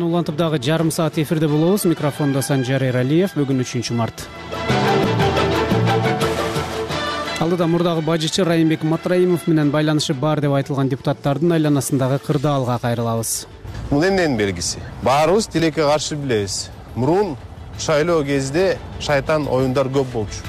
улантып дагы жарым саат эфирде болобуз. Микрофондо санжар эралиев. Бүгүн үчүнчү март. Алдыда мурдагы бажычы райымбек матраимов менен байланышы бар деп айтылган депутаттардын айланасындагы кырдаалга кайрылабыз. Бул эмненин белгиси? Баарыбыз тилекке каршы билебиз. Мурун шайлоо кезинде шайтан оюндар көп болчу.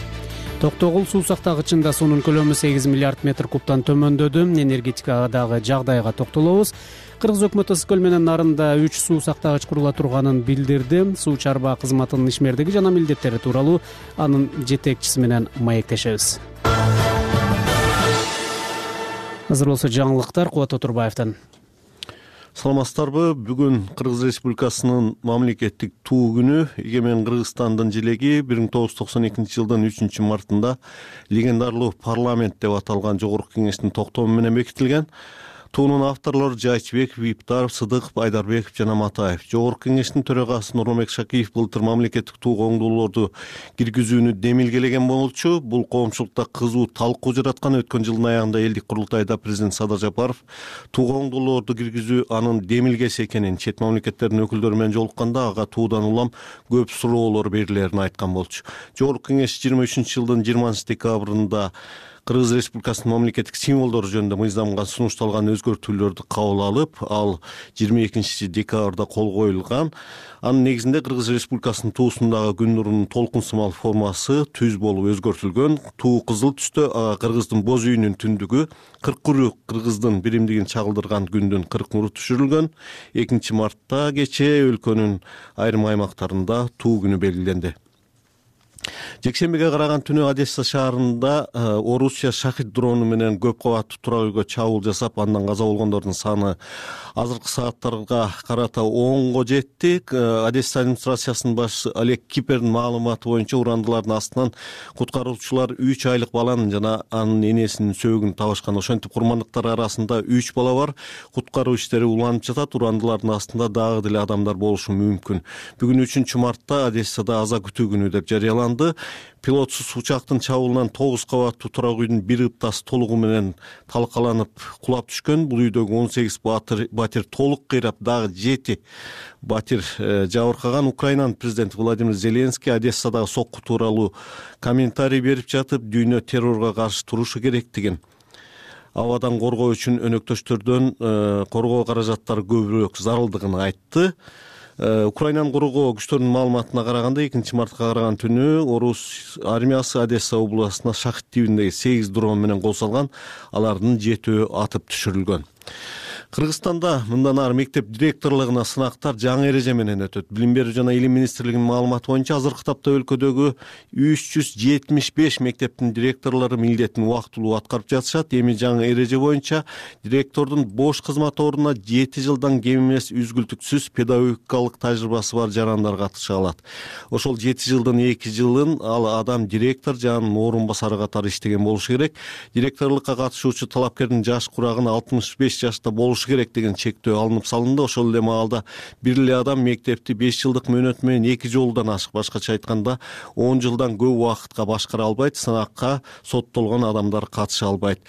Токтогул суу сактагычында суунун көлөмү сегиз миллиард метр кубтан төмөндөдү. Энергетикадагы жагдайга токтолобуз кыргыз өкмөтү ысык көл менен нарында үч суу сактагыч курула турганын билдирди. Суу чарба кызматынын ишмердиги жана милдеттери тууралуу анын жетекчиси менен маектешебиз. Азыр болсо жаңылыктар кубат отурбаевден. Саламатсыздарбы. Бүгүн кыргыз республикасынын мамлекеттик туу күнү эгемен кыргызстандын желеги бир миң тогуз жүз токсон экинчи жылдын үчүнчү мартында легендарлуу парламент деп аталган жогорку кеңештин токтому менен бекитилген туунун авторлору жайчыбеков виптаров сыдыков айдарбеков жана матаев. Жогорку кеңештин төрагасы нурмамбек шакиев былтыр мамлекеттик туу коңдоолорду киргизүүнү демилгелеген болчу. Бул коомчулукта кызуу талкуу жараткан өткөн жылдын аягында элдик курултайда президент садыр жапаров туу коңдоолорду киргизүү анын демилгеси экенин чет мамлекеттердин өкүлдөрү менен жолукканда ага туудан улам көп суроолор берилерин айткан болчу. Жогорку кеңеш жыйырма үчүнчү жылдын жыйырманчы декабрында кыргыз республикасынын мамлекеттик символдору жөнүндө мыйзамга сунушталган өзгөртүүлөрдү кабыл алып ал жыйырма экинчи декабрда кол коюлган. Анын негизинде кыргыз республикасынын туусундагы күн нурунун толкун сымал формасы түз болуп өзгөртүлгөн. Туу кызыл түстө ага кыргыздын боз үйүнүн түндүгү кыркүрүк кыргыздын биримдигин чагылдырган күндүн кырк нуру түшүрүлгөн. Экинчи мартта кечээ өлкөнүн айрым аймактарында туу күнү белгиленди жекшембиге караган түнү одесса шаарында э, орусия шахид дрону менен көп кабаттуу турак үйгө чабуул жасап андан каза болгондордун саны азыркы сааттарга карата онго жетти. Э, одесса администрациясынын башчысы олег кипердин маалыматы боюнча урандылардын астынан куткаруучулар үч айлык баланын жана анын энесинин сөөгүн табышкан ошентип курмандыктар арасында үч бала бар. Куткаруу иштери уланып жатат урандылардын астында дагы деле адамдар болушу мүмкүн. Бүгүн үчүнчү мартта одессада аза күтүү күнү деп жарыяланды пилотсуз учактын чабуулунан тогуз кабаттуу турак үйдүн бир ыптасы толугу менен талкаланып кулап түшкөн. Бул үйдөгү он сегиз батир толук кыйрап дагы жети батир э, жабыркаган украинанын президенти владимир зеленский одессадагы сокку тууралуу комментарий берип жатып дүйнө террорго каршы турушу керектигин абадан коргоо үчүн өнөктөштөрдөн э, коргоо каражаттары көбүрөөк зарылдыгын айтты украинанын коргоо күчтөрүнүн маалыматына караганда экинчи мартка караган түнү орус армиясы одесса областына шахид тибиндеги сегиз дрон менен кол салган алардын жетөө атып түшүрүлгөн кыргызстанда мындан ары мектеп директорлугуна сынактар жаңы эреже менен өтөт. Билим берүү жана илим министрлигинин маалыматы боюнча азыркы тапта өлкөдөгү үч жүз жетимиш беш мектептин директорлору милдетин убактылуу аткарып жатышат. Эми жаңы эреже боюнча директордун бош кызмат ордуна жети жылдан кем эмес үзгүлтүксүз педагогикалык тажрыйбасы бар жарандар катыша алат. Ошол жети жылдын эки жылын ал адам директор же анын орун басары катары иштеген болушу керек. Директорлукка катышуучу талапкердин жаш курагын алтымыш беш жашта болушу керек деген чектөө алынып салынды. Ошол эле маалда бир эле адам мектепти беш жылдык мөөнөт менен эки жолудан ашык башкача айтканда он жылдан көп убакытка башкара албайт сынакка соттолгон адамдар катыша албайт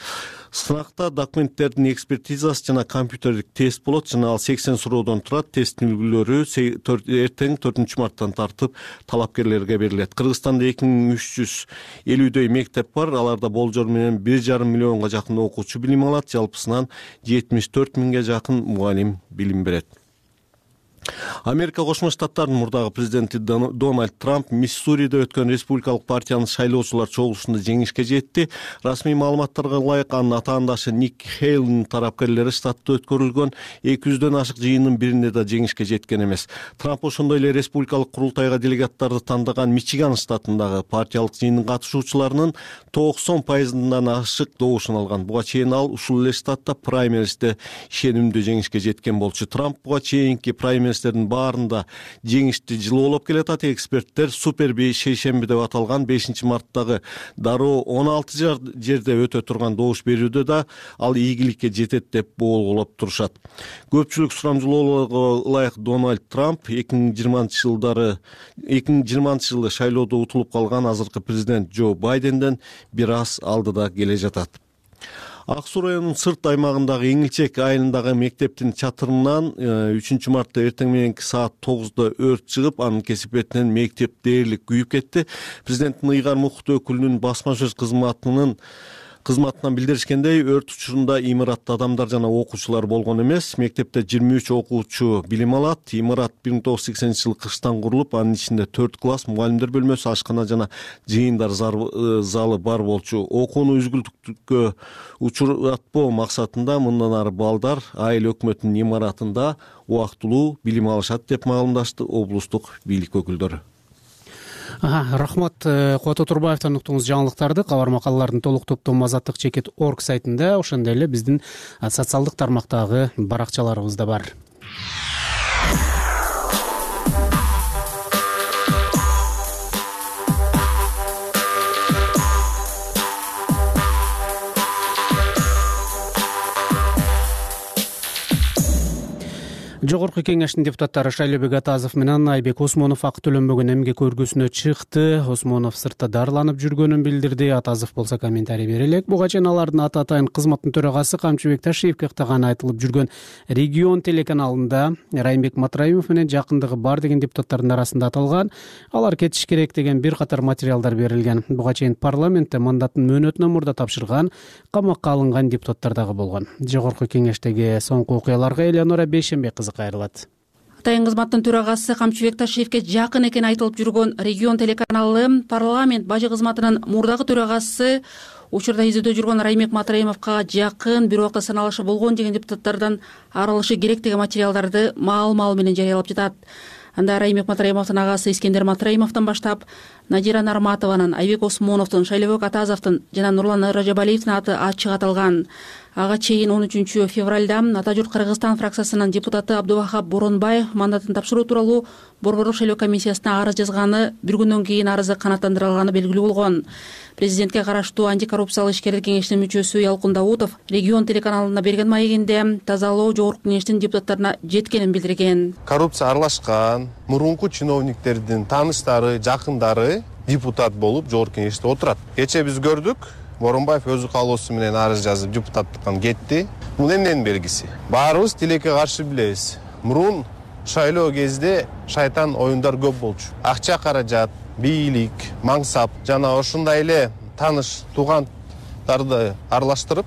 сынакта документтердин экспертизасы жана компьютердик тест болот жана ал сексен суроодон турат тесттин үлгүлөрү эртең төртүнчү марттан тартып талапкерлерге берилет. Кыргызстанда эки миң үч жүз элүүдөй мектеп бар. Аларда болжол менен бир жарым миллионго жакын окуучу билим алат. Жалпысынан жетимиш төрт миңге жакын мугалим билим берет америка кошмо штаттарынын мурдагы президенти дональд трамп миссуриде өткөн республикалык партиянын шайлоочулар чогулушунда жеңишке жетти. Расмий маалыматтарга ылайык анын атаандашы ник хейлнин тарапкерлери штатта өткөрүлгөн эки жүздөн ашык жыйындын биринде да жеңишке жеткен эмес. Трамп ошондой эле республикалык курултайга делегаттарды тандаган мичиган штатындагы партиялык жыйындын катышуучуларынын токсон пайызынан ашык добушун алган. Буга чейин ал ушул эле штатта праймеристе ишенимдүү жеңишке жеткен болчу. Трамп буга чейинки баарында жеңишти жылоолоп келатат. Эксперттер суперби шейшемби деп аталган бешинчи марттагы дароо он алты жерде өтө турган добуш берүүдө да ал ийгиликке жетет деп болгулоп турушат. Көпчүлүк сурамжылоолорго ылайык дональд трамп эки миң жыйырманчы жылдары эки миң жыйырманчы жылы шайлоодо утулуп калган азыркы президент джо байденден бир аз алдыда келе жатат ак суу районунун сырт аймагындагы эңилчек айылындагы мектептин чатырынан э, үчүнчү мартта эртең мененки саат тогузда өрт чыгып анын кесепетинен мектеп дээрлик күйүп кетти. Президенттин ыйгар мукут өкүлүнүн басма сөз кызматынын кызматынан билдиришкендей өрт учурунда имаратта адамдар жана окуучулар болгон эмес. Мектепте жыйырма үч окуучу билим алат. Имарат бир миң тогуз жүз сексенинчи жылы кыштан курулуп анын ичинде төрт класс мугалимдер бөлмөсү ашкана жана жыйындар э, залы бар болчу. Окууну үзгүлтүккө учуратпоо максатында мындан ары балдар айыл өкмөтүнүн имаратында убактылуу билим алышат деп маалымдашты облустук бийлик өкүлдөрү рахмат э, кубат отурбаевден уктуңуз жаңылыктарды кабар макалалардын толук топтому азаттык чекит орг сайтында ошондой эле биздин социалдык тармактагы баракчаларыбызда бар жогорку кеңештин депутаттары шайлообек атазов менен айбек осмонов акы төлөнбөгөн эмгек көргүсүнө чыкты. Осмонов сыртта дарыланып жүргөнүн билдирди. Атазов болсо комментарий бере элек буга чейин алардын аты атайын кызматтын төрагасы камчыбек ташиевке ыктаганы айтылып жүргөн регион телеканалында райымбек матраимов менен жакындыгы бар деген депутаттардын арасында аталган алар кетиш керек деген бир катар материалдар берилген. Буга чейин парламентте мандатын мөөнөтүнөн мурда тапшырган камакка алынган депутаттар дагы болгон. Жогорку кеңештеги соңку окуяларга элеонора бейшенбек кайрылат атайын кызматтын төрагасы камчыбек ташиевке жакын экени айтылып жүргөн регион телеканалы парламент бажы кызматынын мурдагы төрагасы учурда изилдөө жүргөн райымбек матраимовго жакын бир убакта саналышы болгон деген депутаттардан арылышы керек деген материалдарды маал маал менен жарыялап жатат анда райымбек матраимовдун агасы искендер матраимовдон баштап надира нарматованын айбек осмоновдун шайлообек атазовдун жана нурлан ражабалиевдин аты ачык аталган. Ага чейин он үчүнчү февралда ата журт кыргызстан фракциясынын депутаты абдубахап боронбаев мандатын тапшыруу тууралуу борборлук шайлоо комиссиясына арыз жазганы бир күндөн кийин арызы канааттандырылганы белгилүү болгон президентке караштуу антикоррупциялык ишкерлер кеңешинин мүчөсү ялкын даутов регион телеканалына берген маегинде тазалоо жогорку кеңештин депутаттарына жеткенин билдирген. Коррупция аралашкан мурунку чиновниктердин тааныштары жакындары депутат болуп жогорку кеңеште отурат. Кечээ биз көрдүк боронбаев өзү каалоосу менен арыз жазып депутаттыктан кетти. Бул эмненин белгиси? Баарыбыз тилекке каршы билебиз. Мурун шайлоо кезде шайтан оюндар көп болчу. Акча каражат бийлик мансап жана ушундай эле тааныш туугандарды аралаштырып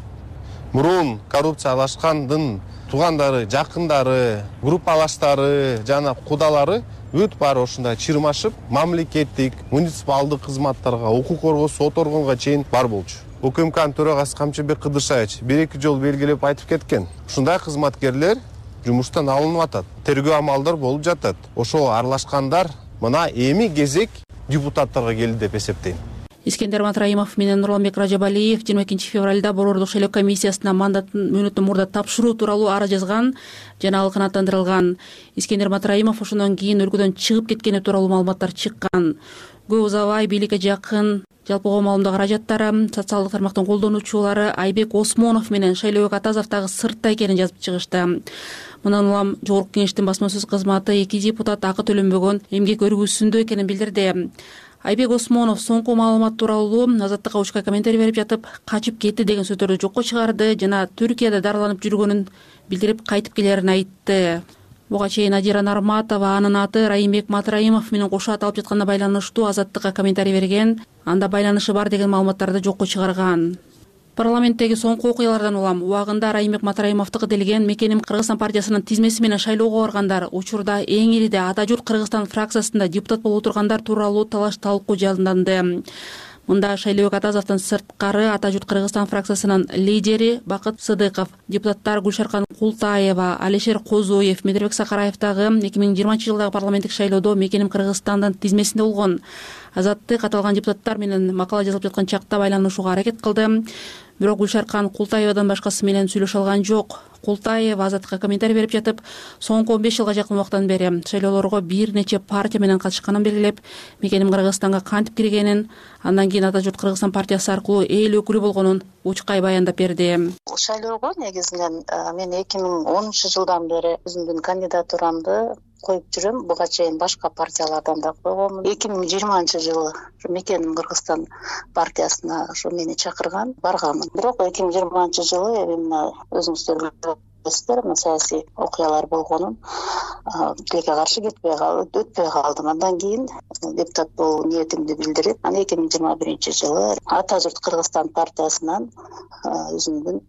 мурун коррупциялашкандын туугандары жакындары группалаштары жана кудалары бүт баары ушундай чырмашып мамлекеттик муниципалдык кызматтарга укук коргоо сот органга чейин бар болчу. Укмкнын төрагасы камчыбек кыдыршаевич бир эки жолу белгилеп айтып кеткен. Ушундай кызматкерлер жумуштан алынып атат. Тергөө амалдар болуп жатат. Ошого аралашкандар мына эми кезек депутаттарга келди деп эсептейм. Искендер матраимов менен нурланбек ражабалиев жыйырма экинчи февралда борборлук шайлоо комиссиясына мандатын мөөнөттөн мурда тапшыруу тууралуу арыз жазган жана ал канааттандырылган искендер матраимов ошондон кийин өлкөдөн чыгып кеткени тууралуу маалыматтар чыккан. Көп узабай бийликке жакын жалпы коомалымдын каражаттары социалдык тармактын колдонуучулары айбек осмонов менен шайлообек атазов дагы сыртта экенин жазып чыгышты мындан улам жогорку кеңештин басма сөз кызматы эки депутат акы төлөнбөгөн эмгек өргүсүндө экенин билдирди. Айбек осмонов соңку маалымат тууралуу азаттыкка учка комментарий берип жатып качып кетти деген сөздөрдү жокко чыгарды жана түркияда дарыланып жүргөнүн билдирип кайтып келерин айтты. Буга чейин надира нарматова анын аты райымбек матраимов менен кошо аталып жатканына байланыштуу азаттыкка комментарий берген. Анда байланышы бар деген маалыматтарды жокко чыгарган парламенттеги соңку окуялардан улам убагында райымбек матраимовдуку делген мекеним кыргызстан партиясынын тизмеси менен шайлоого баргандар учурда эң ириде ата журт кыргызстан фракциясында депутат болуп отургандар тууралуу талаш талкуу жалынданды. Мында шайлообек атазовдон сырткары ата журт кыргызстан фракциясынын лидери бакыт сыдыков депутаттар гүлшаркан култаева алишер козуев медербек сакараев дагы эки миң жыйырманчы жылдагы парламенттик шайлоодо мекеним кыргызстандын тизмесинде болгон. Азаттык аталган депутаттар менен макала жазылып жаткан чакта байланышууга аракет кылды бирок гүлшаркан култаевадан башкасы менен сүйлөшө алган жок. Култаева азаттыкка комментарий берип жатып соңку он беш жылга жакын убакыттан бери шайлоолорго бир нече партия менен катышканын белгилеп мекеним кыргызстанга кантип киргенин андан кийин ата журт кыргызстан партиясы аркылуу эл өкүлү болгонун учкай баяндап берди. Шайлоого негизинен мен эки миң онунчу жылдан бери өзүмдүн кандидатурамды коюп жүрөм. Буга чейин башка партиялардан да койгонмун. Эки миң жыйырманчы жылы ушу мекеним кыргызстан партиясына ошо мени чакырган барганмын бирок эки миң жыйырманчы жылы эми мына өзүңүздөр мына саясий окуялар болгонун тилекке каршы кетпей өтпөй калдым. Андан кийин депутат болуу ниетимди билдирип анан эки миң жыйырма биринчи жылы ата журт кыргызстан партиясынан өзүмдүн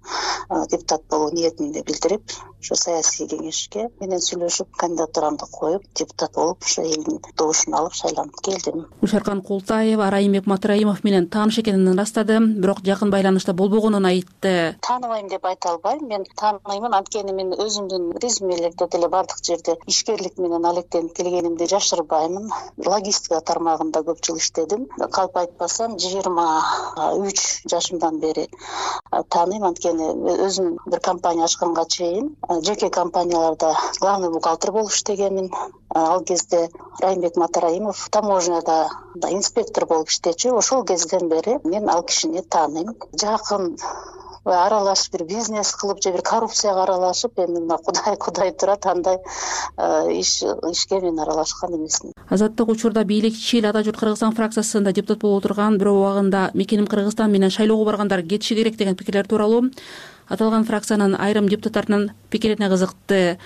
депутат болуу ниетимди билдирип ошо саясий кеңешке менен сүйлөшүп кандидатурамды коюп депутат болуп ошо элдин добушун алып шайланып келдим. Гүлшаркан култаева райымбек матраимов менен тааныш экенин ырастады. Бирок жакын байланышта болбогонун айтты. Тааныбайм деп айта албайм. Мен тааныймын анткени мен өзүмдүн резюмелерде деле баардык жерде ишкерлик менен алектенип келгенимди жашырбаймын. Логистика тармагында көп жыл иштедим. Калп айтпасам жыйырма үч жашымдан бери тааныйм. Анткени өзүм бир компания ачканга чейин жеке компанияларда главный бухгалтер болуп иштегенмин ал кезде райымбек матраимов таможняда инспектор болуп иштечү. Ошол кезден бери мен ал кишини тааныйм. Жакын аралашып бир бизнес кылып же бир коррупцияга аралашып эми мына кудай кудай турат андай ишке мен аралашкан эмесмин. Азаттык учурда бийликчил ата журт кыргызстан фракциясында депутат болуп отурган бирок убагында мекеним кыргызстан менен шайлоого баргандар кетиши керек деген пикирлер тууралуу. Аталган фракциянын айрым депутаттарынын пикирине кызыкты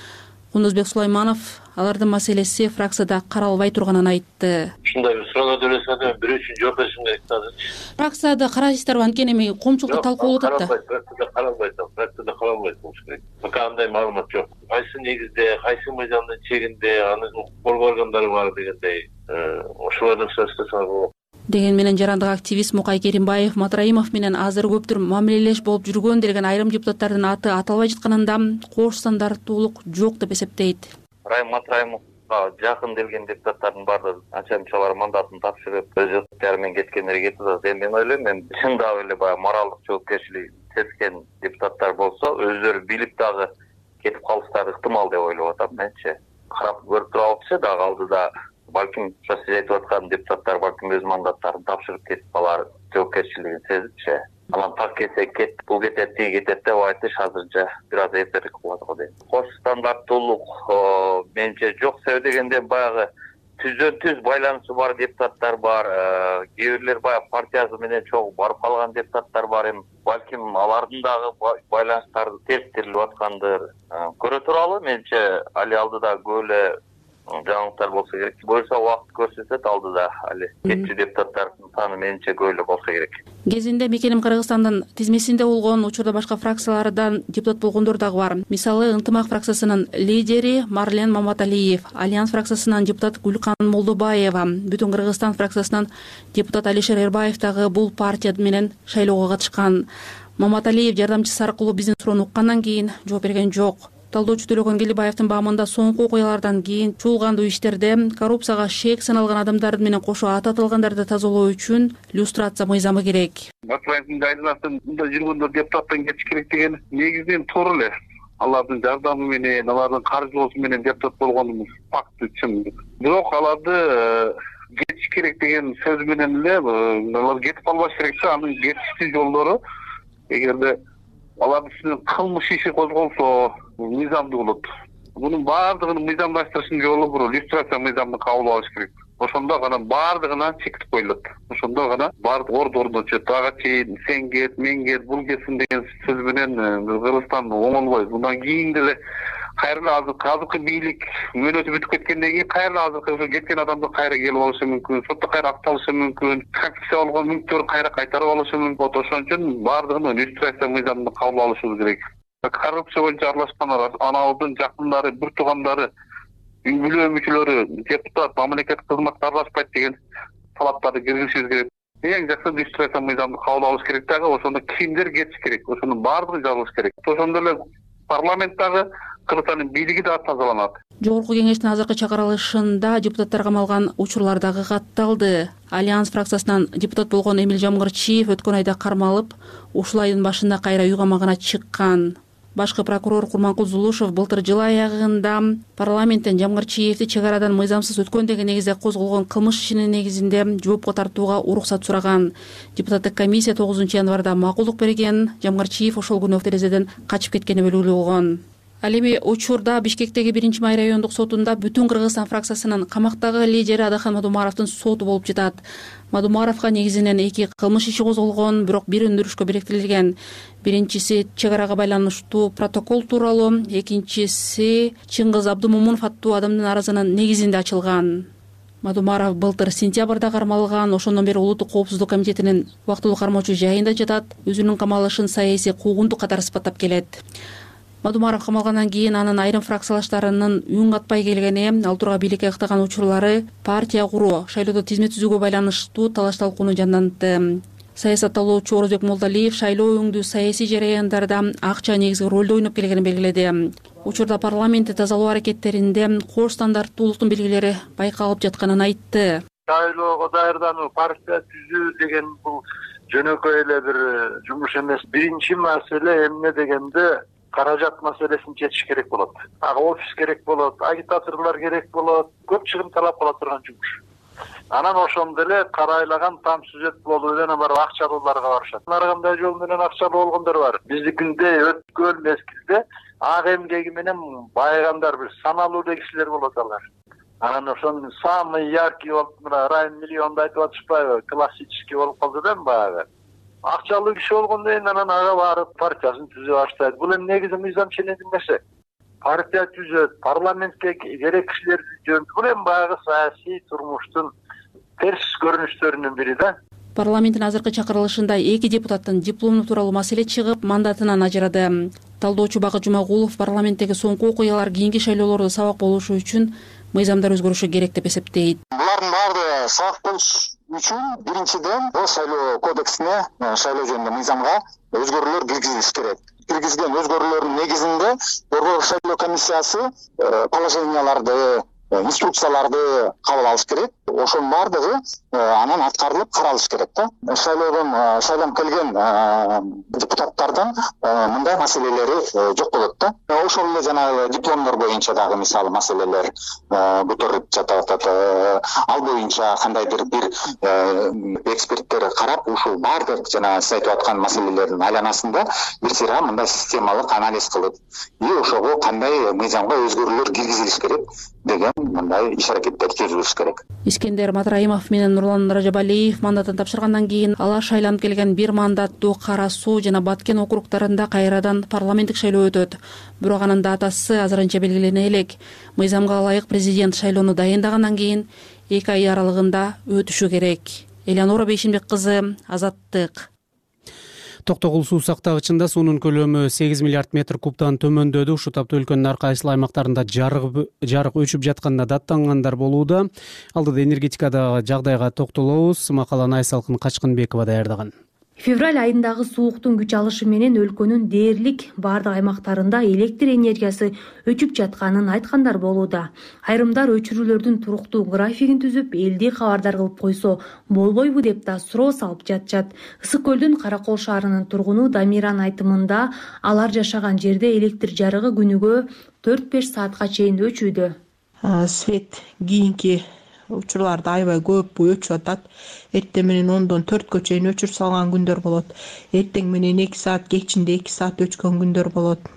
кундузбек сулайманов алардын маселеси фракцияда каралбай турганын айтты. Ушундай бир суроолорду элестеп атам бирөө үчүн жооп беришим керек да азырчы фракцияда карайсыздарбы анткени эми коомчулукта талкуулуп атат да. фракцияда каралбайт ал фракцияда каралбайт болуш керек. Пока андай маалымат жок. Кайсы негизде кайсы мыйзамдын чегинде анын укук коргоо органдары бар дегендей э, ошолордон сурасаңар болот деген менен жарандык активист мукай керимбаев матраимов менен азыр көптүр мамилелеш болуп жүргөн делген айрым депутаттардын аты аталбай жатканында кош стандарттуулук жок деп эсептейт. Райым матраимовго жакын келген депутаттардын баардыгы анча мынчалар мандатын тапшырып өз ыктыяры менен кеткендери кетип атат. Эми мен ойлойм эми чындап эле баягы моралдык жоопкерчилиги сезген депутаттар болсо өздөрү билип дагы кетип калыштары ыктымал деп ойлоп атам менчи карап көрүп турабылчы дагы алдыда балким ошо сиз айтып аткан депутаттар балким өз мандаттарын тапшырып кетип калар. Жоопкерчилигин сезипчи анан так келсе кетти бул кетет тиги кетет деп айтыш азырынча бир аз эртерээк болот го дейм кош стандарттуулук менимче жок себеби дегенде баягы түздөн түз байланышы бар депутаттар бар э, кээ бирлер баягы партиясы менен чогуу барып калган депутаттар бар эми. Балким алардын дагы байланыштары терс тирилип аткандыр. Э, көрө туралы менимче али алдыда көп эле жаңылыктар болсо керек. Буюрса убакыт көрсөтөт алдыда али кетчү депутаттардын саны менимче көп эле болсо керек. Кезинде мекеним кыргызстандын тизмесинде болгон учурда башка фракциялардан депутат болгондор дагы бар. Мисалы ынтымак фракциясынын лидери марлен маматалиев альянс фракциясынан депутат гүлкан молдобаева бүтүн кыргызстан фракциясынан депутат алишер эрбаев дагы бул партия менен шайлоого катышкан. Маматалиев жардамчысы аркылуу биздин суроону уккандан кийин жооп берген жок талдоочу төлөгөн келдибаевдин баамында соңку окуялардан кийин чуулгандуу иштерде коррупцияга шек саналган адамдар менен кошо аты аталгандарды тазалоо үчүн люстрация мыйзамы керек. Мындай жүргөндөр депутаттан кетиш керек деген негизинен туура эле. Алардын жардамы менен алардын каржылоосу менен депутат болгонубуз факты чын. Бирок аларды э, кетиш керек деген сөз менен эле э, алар кетип калбаш керек да анын кетиштин жолдору. Эгерде алардын үстүнөн кылмыш иши козголсо мыйзамдуу болот мунун баардыгын мыйзамдаштырыштын жолу бул люстрация мыйзамын кабыл алыш керек. Ошондо гана баардыгына чектип коюлат ошондо гана баардык орду ордуна түшөт ага чейин сен кет мен кет бул кетсин деген сөз менен э, кыргызстан оңолбойт мындан кийин деле кайра эле азыркы бийлик мөөнөтү бүтүп кеткенден кийин кайра эле азыркы ошо кеткен адамдар кайра келип алышы мүмкүн сотто кайра акталышы мүмкүн конфискация болгон мүлктөрүн кайра кайтарып алышы мүмкүн. Болот ошон үчүн баардыгын люстрация мыйзамын кабыл алышыбыз керек. Коррупция боюнча аралашкандар анабыздын жакындары бир туугандары үй бүлө мүчөлөрү депутат мамлекеттик кызматка аралашпайт деген талаптарды киргизишибиз керек. Эң жакшы люстрация мыйзамды кабыл алыш керек дагы ошондо кимдер кетиш керек ошонун баардыгы жазылыш керек. Ошондой эле парламент дагы кыргызстандын бийлиги дагы тазаланат. Жогорку кеңештин азыркы чыгарылышында депутаттар камалган учурлар дагы катталды. Альянс фракциясынан депутат болгон эмил жамгырчиев өткөн айда кармалып ушул айдын башында кайра үй камагына чыккан. Башкы прокурор курманкул зулушев былтыр жыл аягында парламенттен жамгырчиевди чек арадан мыйзамсыз өткөн деген негизде козголгон кылмыш ишинин негизинде жоопко тартууга уруксат сураган. Депутаттык комиссия тогузунчу январда макулдук берген. Жамгырчиев ошол күнү терезеден качып кеткени белгилүү болгон ал эми учурда бишкектеги биринчи май райондук сотунда бүтүн кыргызстан фракциясынын камактагы лидери адахан мадумаровдун соту болуп жатат. Мадумаровго негизинен эки кылмыш иши козголгон бирок бир өндүрүшкө бириктирилген биринчиси чек арага байланыштуу протокол тууралуу экинчиси чыңгыз абдымомунов аттуу адамдын арызынын негизинде ачылган. Мадумаров былтыр сентябрда кармалган ошондон бери улуттук коопсуздук комитетинин убактылуу кармоочу жайында жатат. Өзүнүн камалышын саясий куугунтук катары сыпаттап келет мадумаров камалгандан кийин анын айрым фракциялаштарынын үн катпай келгени ал тургай бийликке ыктаган учурлары партия куруу шайлоодо тизме түзүүгө байланыштуу талаш талкууну жандантты. Саясаттоолоочу орозбек молдалиев шайлоо өңдүү саясий жараяндарда акча негизги ролду ойноп келгенин белгиледи. Учурда парламентти тазалоо аракеттеринде кош стандарттуулуктун белгилери байкалып жатканын айтты. Шайлоого даярдануу партия түзүү деген бул жөнөкөй эле бир жумуш эмес. Биринчи маселе эмне дегенде каражат маселесин чечиш керек болот. Ага офис керек болот агитаторлор керек болот көп чыгым талап кыла турган жумуш. Анан ошондо эле карайлаган там сюжет болуп эле анан барып акчалууларга барышат. Ар кандай жол менен акчалуу болгондор бар? Биздикиндей өткөн мезгилде ак эмгеги менен байыгандар бир саналуу эле кишилер болот алар. Анан ошону самый яркий болуп мына райым миллионду айтып атышпайбы классический болуп калды да эми баягы акчалуу киши болгондон кийин анан ага барып партиясын түзө баштайт бул эми негизи мыйзам нерсе? Партия түзөт парламентке керек кишилерди жөнөтөт бул эми баягы саясий турмуштун терс көрүнүштөрүнүн бири да. Парламенттин азыркы чакырылышында эки депутаттын диплому тууралуу маселе чыгып мандатынан ажырады. Талдоочу бакыт жумагулов парламенттеги соңку окуялар кийинки шайлоолордо сабак болушу үчүн мыйзамдар өзгөрүшү керек деп эсептейт. Булардын баары сабак болуш үчүн биринчиден шайлоо кодексине э, шайлоо жөнүндө мыйзамга өзгөрүүлөр киргизилиш керек. Киргизген өзгөрүүлөрдүн негизинде борбордук шайлоо комиссиясы э, положенияларды Э, инструкцияларды кабыл алыш керек. Ошонун баардыгы э, анан аткарылып каралыш керек да. Шайлоодон э, шайланып келген депутаттардын мындай маселелери жок болот да. Ошол эле жанагы дипломдор боюнча дагы мисалы маселелер көтөрүлүп жатып атат ал боюнча кандайдыр бир эксперттер карап ушул баардык жанагы сиз айтып аткан маселелердин айланасында бир сыйра мындай системалык анализ кылып и ошого кандай мыйзамга өзгөрүүлөр киргизилиш керек деген мындай иш аракеттер жүргүзүлүш керек. Искендер матраимов менен нурлан ражабалиев мандатын тапшыргандан кийин алар шайланып келген бир мандаттуу кара суу жана баткен округдарында кайрадан парламенттик шайлоо өтөт. Бирок анын датасы азырынча белгилене элек. Мыйзамга ылайык президент шайлоону дайындагандан кийин эки ай аралыгында өтүшү керек. Элеонора бейшимбек кызы азаттык токтогул суу сактагычында суунун көлөмү сегиз миллиард метр кубдан төмөндөдү ушул тапта өлкөнүн ар кайсыл аймактарында жарык өчүп жатканына даттангандар болууда. Алдыда энергетикадагы жагдайга токтолобуз. Макаланы айсалкын качкынбекова даярдаган февраль айындагы сууктун күч алышы менен өлкөнүн дээрлик баардык аймактарында электр энергиясы өчүп жатканын айткандар болууда. Айрымдар өчүрүүлөрдүн туруктуу графигин түзүп элди кабардар кылып койсо болбойбу деп да суроо салып жатышат. Ысык көлдүн кара кол шаарынын тургуну дамиранын айтымында алар жашаган жерде электр жарыгы күнүгө төрт беш саатка чейин өчүүдө. Свет кийинки учурларда аябай көп өчүп атат эртең менен ондон төрткө чейин өчүрүп салган күндөр болот. Эртең менен эки саат кечинде эки саат өчкөн күндөр болот.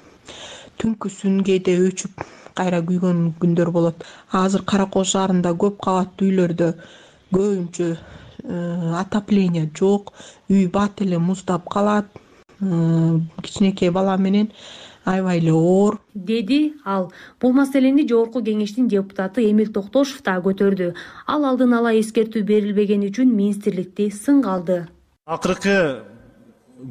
Түнкүсүн кээде өчүп кайра күйгөн күндөр болот. Азыр кара кол шаарында көп кабаттуу үйлөрдө көбүнчө э, отопление жок үй бат эле муздап калат. Э, кичинекей бала менен аябай эле оор деди ал бул маселени жогорку кеңештин депутаты эмил токтошев дагы көтөрдү. Ал алдын ала эскертүү берилбегени үчүн министрликти сынга алды акыркы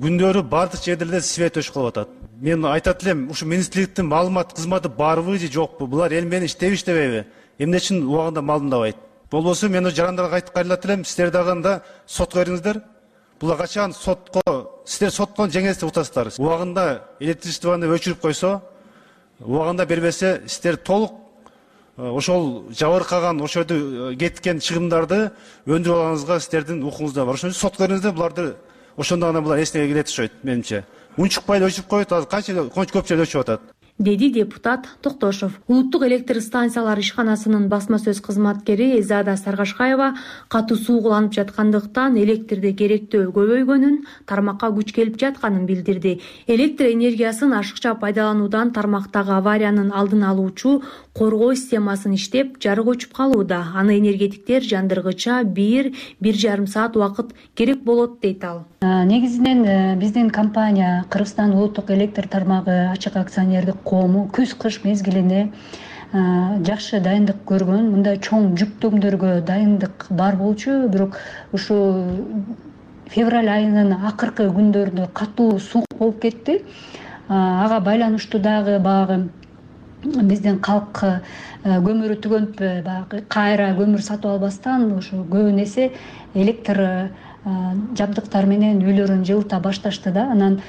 күндөрү баардык жерде эле свет өчүп калып атат. Мен айтат элем ушул министрликтин маалымат кызматы барбы же жокпу? Булар эл менен иштейби иштебейби. Эмне үчүн убагында маалымдабайт? Болбосо мен жарандарга айтып кайрылат элем силер дагы анда сотко бериңиздер. Булар качан сотко силер соткон жеңесиз деп атасыздар убагында электричествону өчүрүп койсо убагында бербесе силер толук э, ошол жабыркаган ошол жерде э, кеткен чыгымдарды өндүрүп алганыңызга силердин укугуңузда бар. Ошон үчүн сотко бериңиздер буларды ошондо гана булар эсине келет окшойт менимче. Унчукпай эле өчүрүп коет азыр канча көп жерде өчүп атат деди депутат токтошов. Улуттук электр станциялар ишканасынын басма сөз кызматкери эзада саргашкаева катуу суу куланып жаткандыктан электрди керектөө көбөйгөнүн тармакка күч келип жатканын билдирди. Электр энергиясын ашыкча пайдалануудан тармактагы авариянын алдын алуучу коргоо системасын иштеп жарык өчүп калууда. Аны энергетиктер жандыргыча бир бир жарым саат убакыт керек болот дейт ал. Негизинен э, биздин компания кыргызстан улуттук электр тармагы ачык акционердик коому күз кыш мезгилине жакшы дайындык көргөн мындай чоң жүктөмдөргө дайындык бар болчу. Бирок ушу февраль айынын акыркы күндөрүндө катуу суук болуп кетти. Ага байланыштуу дагы баягы биздин калк көмүрү түгөнүп баягы кайра көмүр сатып албастан ушу көбүн эсе электр жабдыктар менен үйлөрүн жылыта башташты да. Анан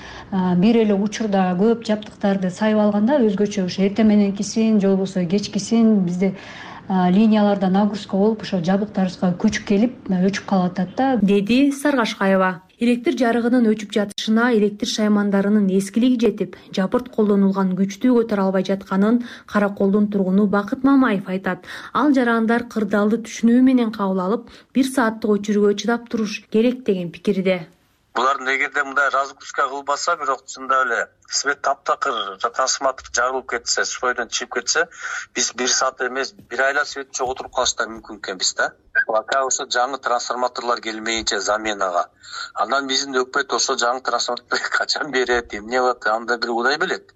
бир эле учурда көп жабдыктарды сайып алганда өзгөчө ушу эртең мененкисин же болбосо кечкисин бизде линияларда нагрузка болуп ошо жабдыктарыбызга күч келип өчүп калып атат да. Деди саргашкаева электр жарыгынын өчүп жатышына электр шаймандарынын эскилиги жетип жапырт колдонулган күчтү көтөрө албай жатканын кара колдун тургуну бакыт мамаев айтат. Ал жарандар кырдаалды түшүнүү менен кабыл алып бир сааттык өчүрүүгө чыдап туруш керек деген пикирде. Булардын эгерде мындай разгрузка кылбаса бирок чындап эле свет таптакыр трансформатор жарылып кетсе стройдон чыгып кетсе биз бир саат эмес бир айлап светти жоготуруп калыш да мүмкүн экенбиз да пока ошо жаңы трансформаторлор келмейинче заменага. Анан биздин өкмөт ошол жаңы трансформаторду качан берет? Эмне кылат аны да бир кудай билет.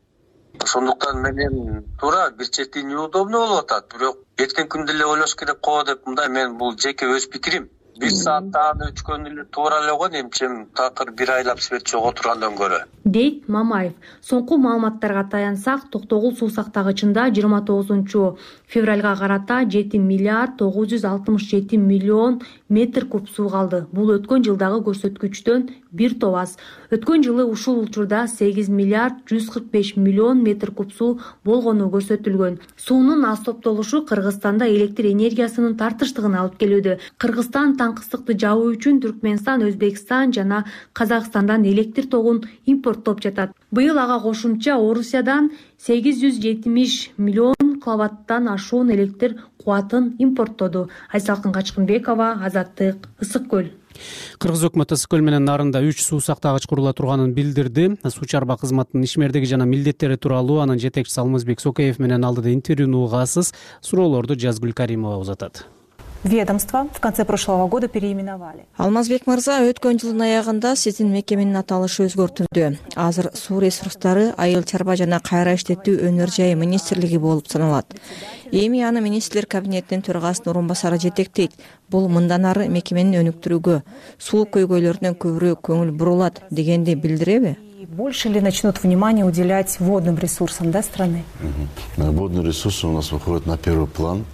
Ошондуктан менен туура бир чети неудобно болуп атат. Бирок эртеңки күндү деле ойлош керек го деп мындай мен бул жеке өз пикирим бир сааттан өчкөн эле туура эле го эмче такыр бир айлап свет жоготургандан көрө. Дейт мамаев соңку маалыматтарга таянсак токтогул суу сактагычында жыйырма тогузунчу февралга карата жети миллиард тогуз жүз алтымыш жети миллион метр куб суу калды. Бул өткөн жылдагы көрсөткүчтөн бир топ аз өткөн жылы ушул учурда сегиз миллиард жүз кырк беш миллион метр куб суу болгону көрсөтүлгөн. Суунун аз топтолушу кыргызстанда электр энергиясынын тартыштыгына алып келүүдө. Кыргызстан таңкы ысыкты жабуу үчүн түркмөнстан өзбекстан жана казакстандан электр тогун импорттоп жатат. Быйыл ага кошумча орусиядан сегиз жүз жетимиш миллион киловаттан ашуун электр кубатын импорттоду. Айсалкын качкынбекова азаттык ысык көл кыргыз өкмөтү ысык көл менен нарында үч суу сактагыч курула турганын билдирди. Суу чарба кызматынын ишмердиги жана милдеттери тууралуу анын жетекчиси алмазбек сокеев менен алдыда интервьюну угасыз суроолорду жазгүл каримова узатат ведомство в конце прошлого года переименовали. Алмазбек мырза өткөн жылдын аягында сиздин мекеменин аталышы өзгөртүлдү. Азыр суу ресурстары айыл чарба жана кайра иштетүү өнөр жайы министрлиги болуп саналат. Эми аны министрлер кабинетинин төрагасынын орун басары жетектейт. Бул мындан ары мекемени өнүктүрүүгө суу көйгөйлөрүнө көбүрөөк көңүл бурулат дегенди билдиреби больше ли начнут внимание уделять водным ресурсам да страны? Водные ресурсы у нас выходят на первый план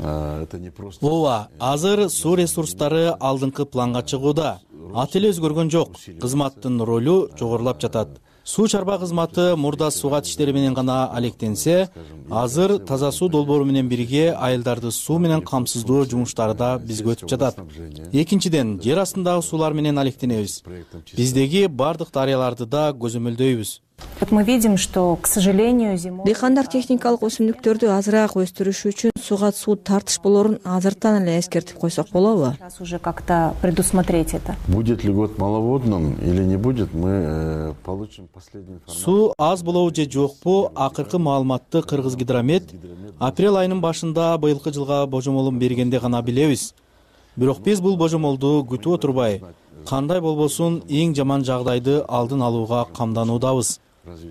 это не просто ооба азыр суу ресурстары алдыңкы планга чыгууда. Аты эле өзгөргөн жок. Кызматтын ролу жогорулап жатат. Суу чарба кызматы мурда суугат иштери менен гана алектенсе азыр таза суу долбоору менен бирге айылдарды суу менен камсыздоо жумуштары да бизге өтүп жатат. Экинчиден жер астындагы суулар менен алектенебиз. Биздеги баардык дарыяларды да көзөмөлдөйбүз вот мы видим что к сожалению зимой дыйкандар техникалык өсүмдүктөрдү азыраак өстүрүш үчүн сууга суу тартыш болоорун азыртан эле эскертип койсок болобу? Сейчас уже как то предусмотреть это. Будет ли год маловодным или не будет мы э, получим информацию. Суу аз болобу же жокпу акыркы маалыматты кыргыз гидромет апрель айынын башында быйылкы жылга божомолун бергенде гана билебиз. Бирок биз бул божомолду күтүп отурбай. Кандай болбосун эң жаман жагдайды алдын алууга камдануудабыз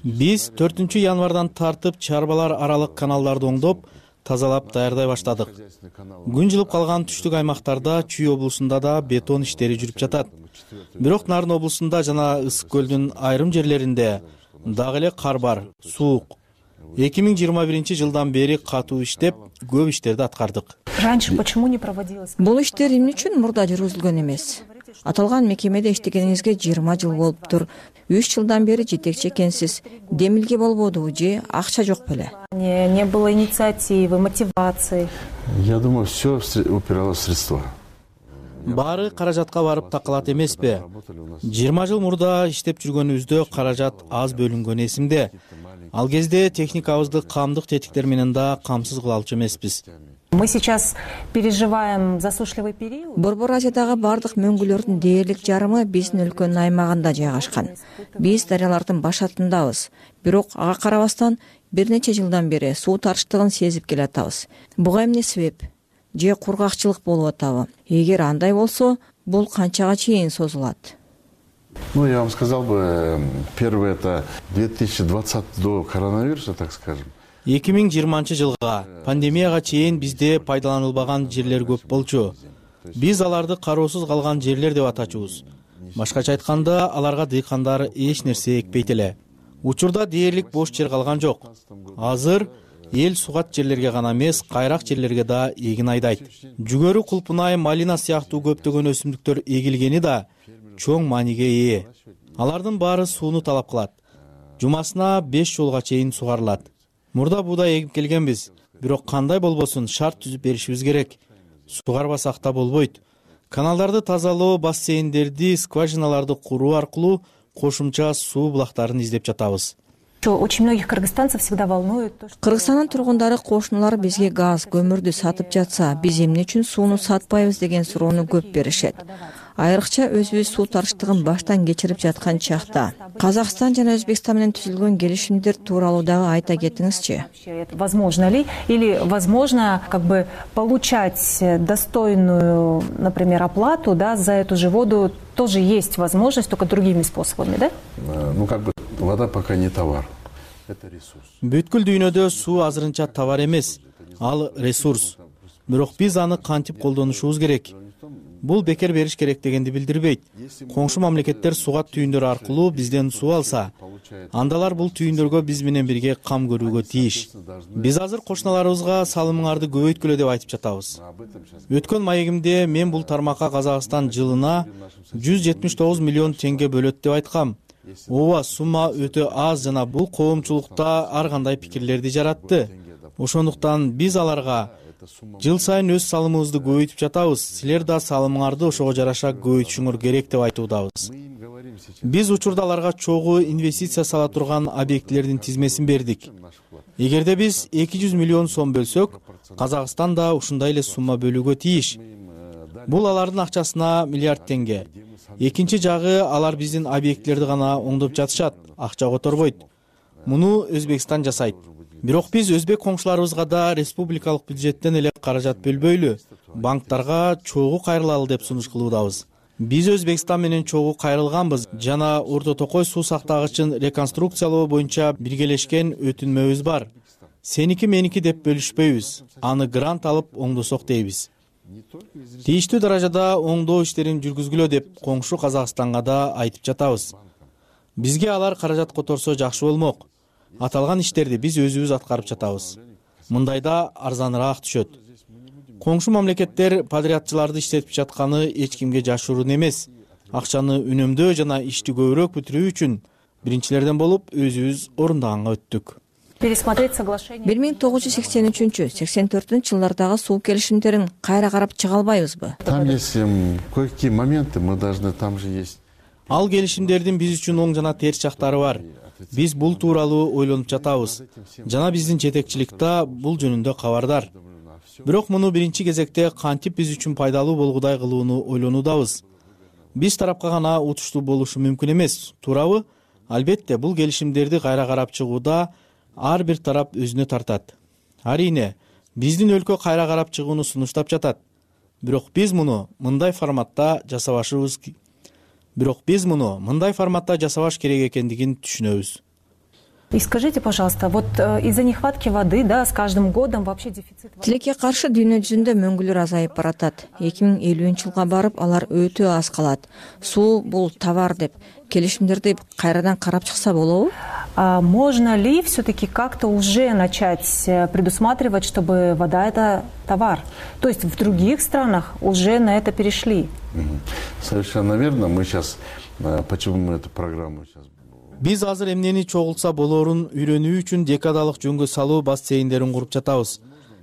биз төртүнчү январдан тартып чарбалар аралык каналдарды оңдоп тазалап даярдай баштадык. Күн жылып калган түштүк аймактарда чүй облусунда да бетон иштери жүрүп жатат. Бирок нарын облусунда жана ысык көлдүн айрым жерлеринде дагы эле кар бар суук. Эки миң жыйырма биринчи жылдан бери катуу иштеп көп иштерди аткардык. Раньше почему не проводилось? Бул иштер эмне үчүн мурда жүргүзүлгөн эмес аталган мекемеде иштегениңизге жыйырма жыл болуптур үч жылдан бери жетекчи экенсиз. Демилге болбодубу же акча жок беле? Не было инициативы мотивации? Я думаю все упиралось в средства. Баары каражатка барып такалат эмеспи. Жыйырма жыл мурда иштеп жүргөнүбүздө каражат аз бөлүнгөнү эсимде. Ал кезде техникабызды камдык тетиктер менен да камсыз кыла алчу эмеспиз мы сейчас переживаем засушливый период. Борбор азиядагы баардык мөңгүлөрдүн дээрлик жарымы биздин өлкөнүн аймагында жайгашкан. Биз дарыялардын башатындабыз бирок ага карабастан бир нече жылдан бери суу тартыштыгын сезип келатабыз. Буга эмне себеп? Же кургакчылык болуп атабы? Эгер андай болсо бул канчага чейин созулат? Ну я вам сказал бы первый это две тысячи двадцатый до коронавируса так скажем эки миң жыйырманчы жылга пандемияга чейин бизде пайдаланылбаган жерлер көп болчу. Биз аларды кароосуз калган жерлер деп атачубуз. Башкача айтканда аларга дыйкандар эч нерсе экпейт эле. Учурда дээрлик бош жер калган жок. Азыр эл сугат жерлерге гана эмес кайрак жерлерге да эгин айдайт. Жүгөрү кулпунай малина сыяктуу көптөгөн өсүмдүктөр эгилгени да чоң мааниге ээ алардын баары сууну талап кылат. Жумасына беш жолуга чейин сугарылат мурда буудай эгип келгенбиз. Бирок кандай болбосун шарт түзүп беришибиз керек. Сугарбасак да болбойт. Каналдарды тазалоо бассейндерди скважиналарды куруу аркылуу кошумча суу булактарын издеп жатабыз. Очень многих кыргызстанцев всегда волнует кыргызстандын тургундары кошуналар бизге газ көмүрдү сатып жатса биз эмне үчүн сууну сатпайбыз деген суроону көп беришет айрыкча өзүбүз суу тартыштыгын баштан кечирип жаткан чакта. Казакстан жана өзбекстан менен түзүлгөн келишимдер тууралуу дагы айта кетиңизчи возможно ли? Или возможно как бы получать достойную например оплату да за эту же воду тоже есть возможность только другими способами да? Э, ну как бы вода пока не товар. Это ресурс. Бүткүл дүйнөдө суу азырынча товар эмес ал ресурс. Бирок биз аны кантип колдонушубуз керек бул бекер бериш керек дегенди билдирбейт. Коңшу мамлекеттер сугат түйүндөрү аркылуу бизден суу алса анда алар бул түйүндөргө биз менен бирге кам көрүүгө тийиш. биз азыр кошуналарыбызга салымыңарды көбөйткүлө деп айтып жатабыз. Өткөн маегимде мен бул тармакка казакстан жылына жүз жетимиш тогуз миллион теңге бөлөт деп айткам. Ооба сумма өтө аз жана бул коомчулукта ар кандай пикирлерди жаратты. ошондуктан биз аларга жыл сайын өз салымыбызды көбөйтүп жатабыз. Силер да салымыңарды ошого жараша көбөйтүшүңөр керек деп айтуудабыз. Биз учурда аларга чогуу инвестиция сала турган объектилердин тизмесин бердик. Эгерде биз эки жүз миллион сом бөлсөк казакстан да ушундай эле сумма бөлүүгө тийиш бул алардын акчасына миллиард теңге. Экинчи жагы алар биздин объектилерди гана оңдоп жатышат акча которбойт. Муну өзбекстан жасайт бирок биз өзбек коңшуларыбызга да республикалык бюджеттен эле каражат бөлбөйлү банктарга чогуу кайрылалы деп сунуш кылуудабыз. Биз өзбекстан менен чогуу кайрылганбыз. Жана орто токой суу сактагычын реконструкциялоо боюнча биргелешкен өтүнмөбүз бар. Сеники меники деп бөлүшпөйбүз. Аны грант алып оңдосок дейбиз. Тийиштүү даражада оңдоо иштерин жүргүзгүлө деп коңшу казакстанга да айтып жатабыз. Бизге алар каражат которсо жакшы болмок аталган иштерди биз өзүбүз аткарып жатабыз. Мындайда арзаныраак түшөт. Коңшу мамлекеттер подрядчыларды иштетип жатканы эч кимге жашыруун эмес. Акчаны үнөмдөө жана ишти көбүрөөк бүтүрүү үчүн биринчилерден болуп өзүбүз орундаганга өттүк. Пересмотреть соглашение. Бир миң тогуз жүз сексен үчүнчү сексен төртүнчү жылдардагы суу келишимдерин кайра карап чыга албайбызбы? Там есть кое какие моменты мы должны там же есть. Ал келишимдердин биз үчүн оң жана терс жактары бар биз бул тууралуу ойлонуп жатабыз. Жана биздин жетекчилик да бул жөнүндө кабардар. Бирок муну биринчи кезекте кантип биз үчүн пайдалуу болгудай кылууну ойлонуудабыз биз тарапка гана утуштуу болушу мүмкүн эмес. Туурабы албетте бул келишимдерди кайра карап чыгууда ар бир тарап өзүнө тартат. Арийне биздин өлкө кайра карап чыгууну сунуштап жатат. Бирок биз муну мындай форматта жасабашыбыз бирок биз муну мындай форматта жасабаш керек экендигин түшүнөбүз. И скажите пожалуйста вот э, из за нехватки воды да с каждым годом вообще дефицит тилекке каршы дүйнө жүзүндө мөңгүлөр азайып баратат. Эки миң элүүнчү жылга барып алар өтө аз калат. Суу бул товар деп келишимдерди кайрадан карап чыкса болобу? Можно ли все таки как то уже начать э, предусматривать чтобы вода это товар? То есть в других странах уже на это перешли. Совершенно верно. Мы сейчас э, почему мы эту программу сейчас биз азыр эмнени чогултса болоорун үйрөнүү үчүн декадалык жөнгө салуу бассейндерин куруп жатабыз.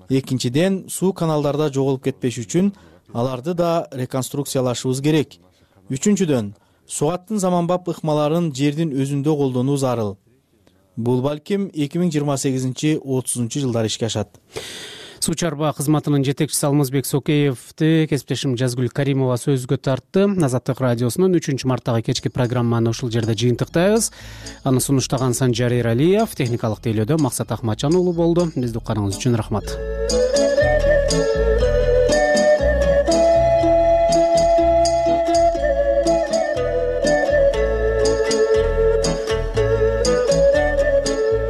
Экинчиден суу каналдарда жоголуп кетпеш үчүн аларды да реконструкциялашыбыз керек. Үчүнчүдөн сугаттын заманбап ыкмаларын жердин өзүндө колдонуу зарыл. Бул балким эки миң жыйырма сегизинчи отузунчу жылдары ишке ашат. Суу чарба кызматынын жетекчиси алмазбек сокеевди кесиптешим жазгүл каримова сөзгө тартты. Азаттык радиосунун үчүнчү марттагы кечки программаны ушул жерде жыйынтыктайбыз. Аны сунуштаган санжар эралиев техникалык тейлөөдө максат акматжан уулу болду. Бизди укканыңыз үчүн рахмат